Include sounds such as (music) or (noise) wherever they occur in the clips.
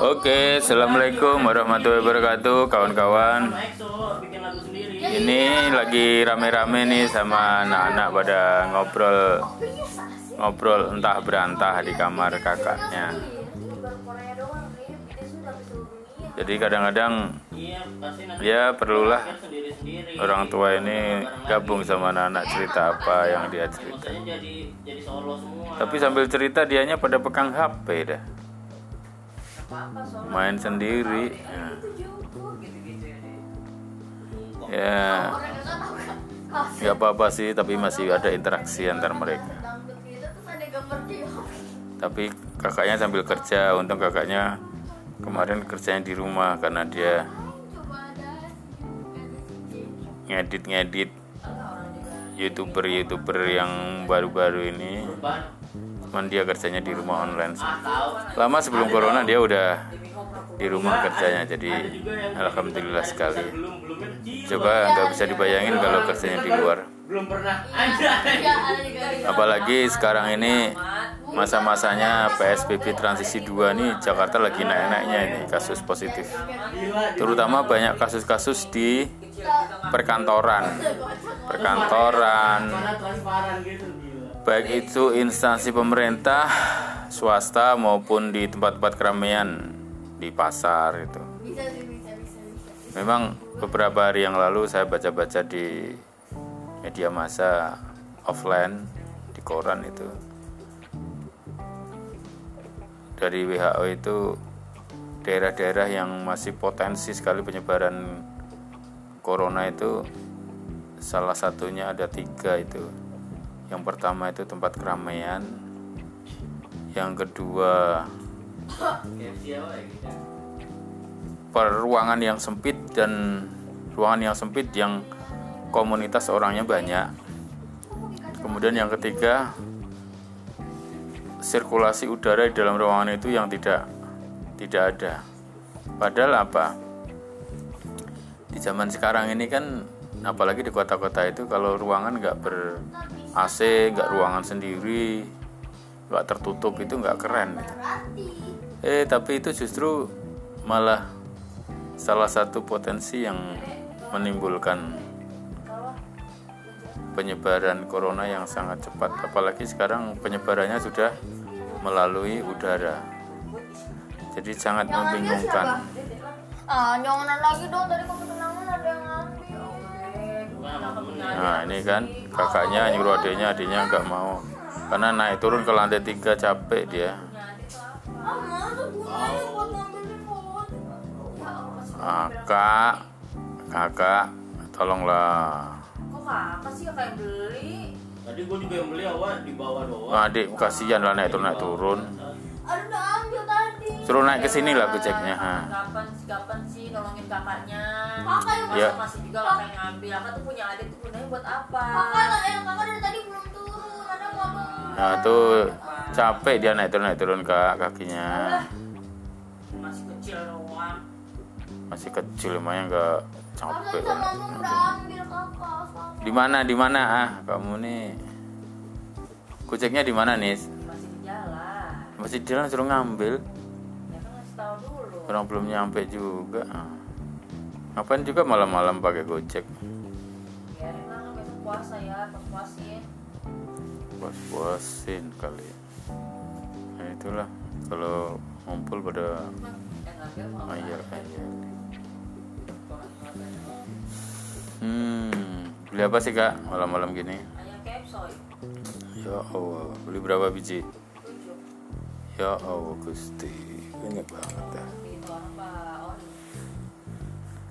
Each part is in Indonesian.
Oke, assalamualaikum warahmatullahi wabarakatuh, kawan-kawan. Ini lagi rame-rame nih sama anak-anak pada ngobrol ngobrol entah berantah di kamar kakaknya. Jadi kadang-kadang ya perlulah orang tua ini gabung sama anak-anak cerita apa yang dia cerita. Tapi sambil cerita dianya pada pegang HP dah main sendiri. ya. nggak apa-apa sih tapi masih ada interaksi antar mereka. Tapi kakaknya sambil kerja untung kakaknya kemarin kerjanya di rumah karena dia ngedit-ngedit. Youtuber-youtuber yang baru-baru ini cuman dia kerjanya di rumah online. Lama sebelum corona dia udah di rumah kerjanya jadi alhamdulillah sekali. Coba nggak bisa dibayangin kalau kerjanya di luar. Apalagi sekarang ini masa-masanya PSBB transisi 2 nih Jakarta lagi naik-naiknya ini kasus positif. Terutama banyak kasus-kasus di perkantoran. Perkantoran baik itu instansi pemerintah, swasta maupun di tempat-tempat keramaian di pasar itu. Memang beberapa hari yang lalu saya baca-baca di media massa offline di koran itu. Dari WHO itu daerah-daerah yang masih potensi sekali penyebaran corona itu salah satunya ada tiga itu yang pertama itu tempat keramaian. Yang kedua peruangan yang sempit dan ruangan yang sempit yang komunitas orangnya banyak. Kemudian yang ketiga sirkulasi udara di dalam ruangan itu yang tidak tidak ada. Padahal apa? Di zaman sekarang ini kan apalagi di kota-kota itu kalau ruangan nggak ber AC nggak ruangan sendiri nggak tertutup itu nggak keren. Gitu. eh tapi itu justru malah salah satu potensi yang menimbulkan penyebaran corona yang sangat cepat. Apalagi sekarang penyebarannya sudah melalui udara. Jadi sangat membingungkan. Ah lagi dong dari Nah ini kan kakaknya nyuruh adiknya, adiknya nggak mau karena naik turun ke lantai tiga capek dia. Ah, kak, kakak, tolonglah. Kok kakak sih kakak yang beli? Tadi gue juga yang beli awal di bawah doang. Nah, adik kasihan lah naik turun naik turun. Suruh naik ke sini lah gojeknya. Ha. Kapan kapan sih nolongin kakaknya? Kakak yang Ya. Masa masih juga kakak yang ngambil. Kakak tuh punya adik tuh gunanya buat apa? kakak eh kakak dari tadi belum turun. Ada ngomong. Nah tuh capek dia naik turun naik turun kak kakinya. Masih kecil doang. Masih kecil lumayan nggak capek sama. Di mana di mana ah kamu nih? Gojeknya di mana nih? Masih di jalan. Masih di jalan suruh ngambil. Orang belum nyampe juga. Ngapain juga malam-malam pakai gojek? Biarin lah besok puasa ya, puasin. Puas-puasin kali. Nah itulah kalau ngumpul pada ayah ayah. Hmm, beli apa sih kak malam-malam gini? Ya Allah, beli berapa biji? Ya Allah Gusti, banyak banget dah.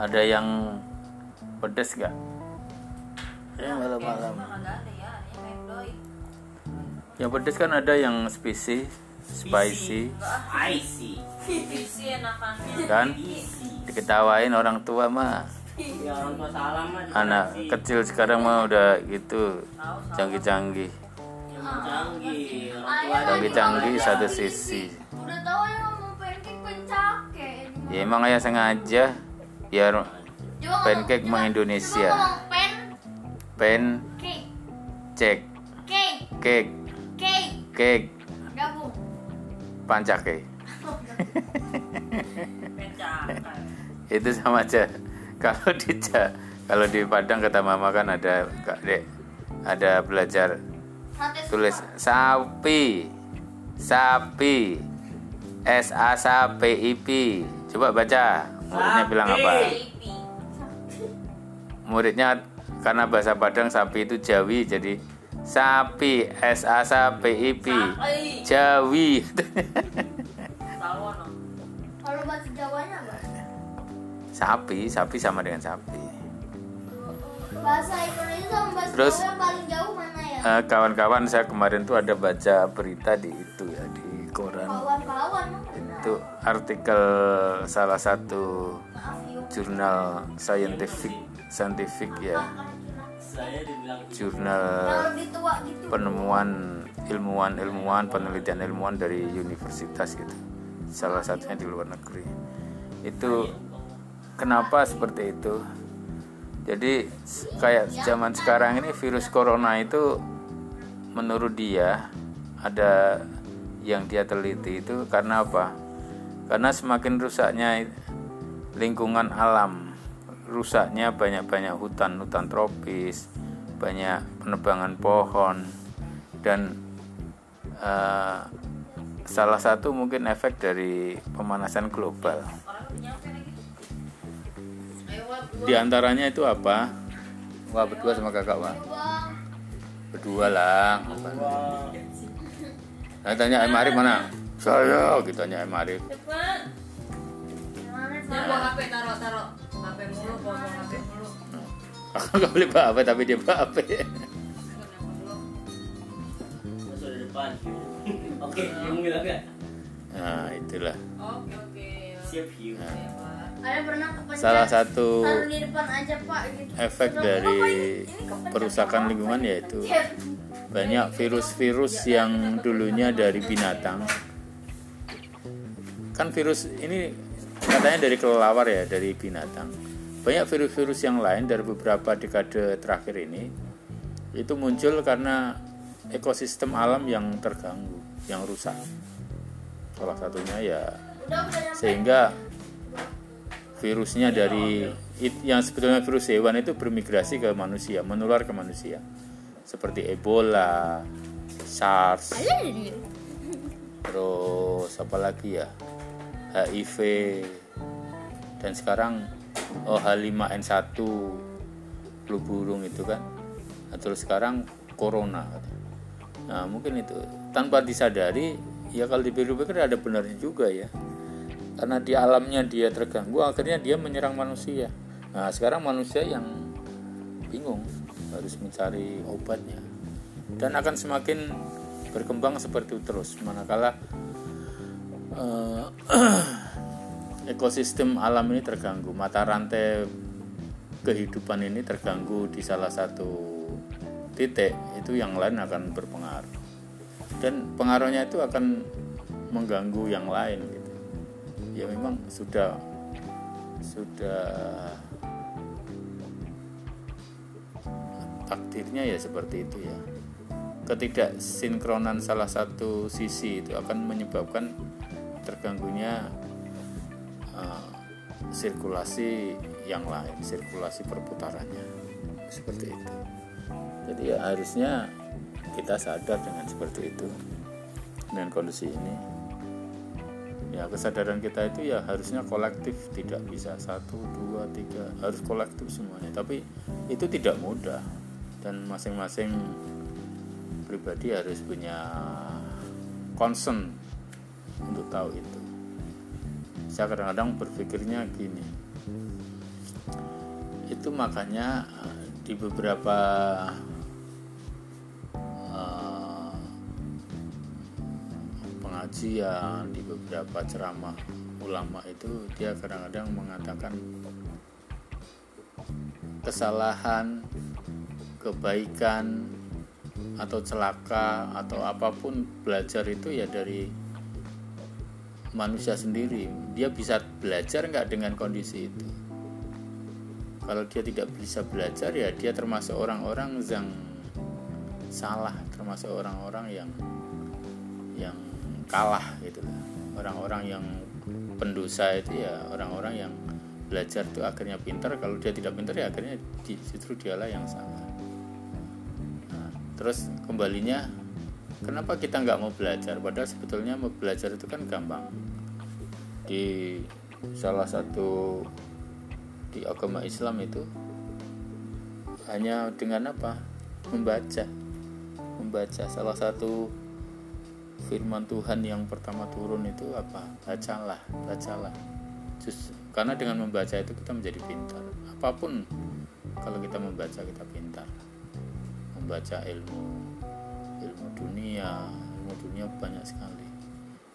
Ada yang pedes gak? Ya ada ya. Ini kayak doi. Yang pedes kan ada yang spicy, spicy, Spicy. Isi enakannya. kan? Diketawain orang tua mah. Ya orang tua salah mah. Anak kecil sekarang mah udah gitu, canggih-canggih, canggih. Orang tua canggih-canggih satu sisi. Udah tahu ya ngomong pancake pencake. Ya emang ayah sengaja ngomong- pancake coba- mah Indonesia. Coba ngomong pen. Cek cake. cake. Cake. Cake. Pancake. (laughs) (laughs) Itu sama aja. Kalau di kalau di Padang kata mama kan ada Kak Dek ada belajar tulis sapi. Sapi. S A S A P I P. Coba baca muridnya bilang apa muridnya karena bahasa Padang sapi itu Jawi jadi sapi S A S A P I P. Jawi. Kalau bahasa Jawanya apa? sapi sapi sama dengan sapi Bahasa Indonesia sama bahasa Terus? Jawa yang paling jauh mana ya? Eh, kawan-kawan saya kemarin tuh ada baca berita di itu ya di koran Kawan-kawan itu artikel salah satu jurnal scientific scientific ya. Jurnal penemuan ilmuwan-ilmuwan penelitian ilmuwan dari universitas gitu. Salah satunya di luar negeri. Itu kenapa seperti itu? Jadi kayak zaman sekarang ini virus corona itu menurut dia ada yang dia teliti itu karena apa karena semakin rusaknya lingkungan alam rusaknya banyak-banyak hutan hutan tropis banyak penebangan pohon dan eh, salah satu mungkin efek dari pemanasan global. Di antaranya itu apa? Wah berdua sama kakak wah berdua lah. Nah, tanya Em Arif mana saya bawa HP taruh taruh. HP mulu bawa bawa HP mulu. aku nggak boleh bawa HP tapi dia bawa HP depan. (laughs) Oke, yang bilang gak? nah itulah Oke oke. Siap hiu. Pak. Ada pernah kepencet salah satu taruh di depan aja pak gitu. efek Terus, dari "Apa ini? Perusakan apa?" lingkungan yaitu Pencet. banyak virus-virus yang dulunya dari binatang kan virus ini katanya dari kelelawar ya dari binatang banyak virus-virus yang lain dari beberapa dekade terakhir ini itu muncul karena ekosistem alam yang terganggu yang rusak salah satunya ya sehingga virusnya dari yang sebetulnya virus hewan itu bermigrasi ke manusia, menular ke manusia. Seperti Ebola, SARS, terus apa lagi ya? HIV dan sekarang oh H5N1 flu burung itu kan. Nah, terus sekarang corona. Nah, mungkin itu tanpa disadari ya kalau dipikir-pikir ada benarnya juga ya. Karena di alamnya dia terganggu akhirnya dia menyerang manusia. Nah sekarang manusia yang bingung harus mencari obatnya. Dan akan semakin berkembang seperti itu terus. Manakala eh, (clears throat) ekosistem alam ini terganggu. Mata rantai kehidupan ini terganggu di salah satu titik. Itu yang lain akan berpengaruh. Dan pengaruhnya itu akan mengganggu yang lain gitu. Ya memang sudah sudah takdirnya ya seperti itu ya ketidaksinkronan salah satu sisi itu akan menyebabkan terganggunya eh, sirkulasi yang lain sirkulasi perputarannya. Seperti itu. Jadi ya harusnya kita sadar dengan seperti itu dengan kondisi ini. Ya kesadaran kita itu ya harusnya kolektif tidak bisa satu dua tiga harus kolektif semuanya. Tapi itu tidak mudah dan masing-masing pribadi harus punya concern untuk tahu itu. Saya kadang-kadang berpikirnya gini. Itu makanya eh, di beberapa eh, pengajian di beberapa ceramah ulama itu dia kadang-kadang mengatakan kesalahan kebaikan atau celaka atau apa pun belajar itu ya dari manusia sendiri. Dia bisa belajar nggak dengan kondisi itu? Kalau dia tidak bisa belajar ya dia termasuk orang-orang yang salah termasuk orang-orang yang yang kalah gitu lah. Orang-orang yang pendosa itu ya orang-orang yang belajar itu akhirnya pintar. Kalau dia tidak pintar ya akhirnya justru dialah yang salah terus kembalinya kenapa kita nggak mau belajar? Padahal sebetulnya mau belajar itu kan gampang. Di salah satu di agama Islam itu hanya dengan apa? Membaca. Membaca. Salah satu firman Tuhan yang pertama turun itu apa? Bacalah bacalah. Just, karena dengan membaca itu kita menjadi pintar. Apa pun kalau kita membaca kita pintar membaca ilmu ilmu dunia ilmu dunia banyak sekali.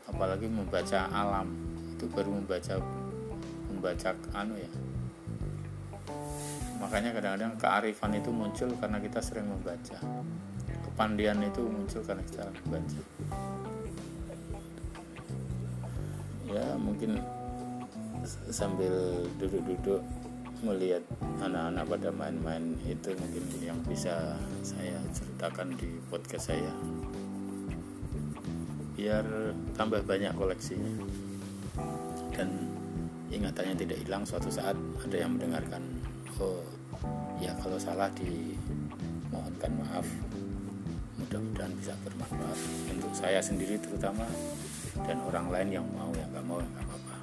Apalagi membaca alam itu baru membaca membaca anu ya. Makanya kadang-kadang kearifan itu muncul karena kita sering membaca. Kepandian itu muncul karena kita membaca. Ya mungkin sambil duduk-duduk melihat anak-anak pada main-main itu mungkin yang bisa saya ceritakan di podcast saya. Biar tambah banyak koleksinya. Dan ingatannya tidak hilang suatu saat ada yang mendengarkan oh ya kalau salah dimohonkan maaf mudah-mudahan bisa bermanfaat untuk saya sendiri terutama dan orang lain yang mau yang nggak mau nggak apa-apa.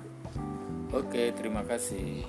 Oke terima kasih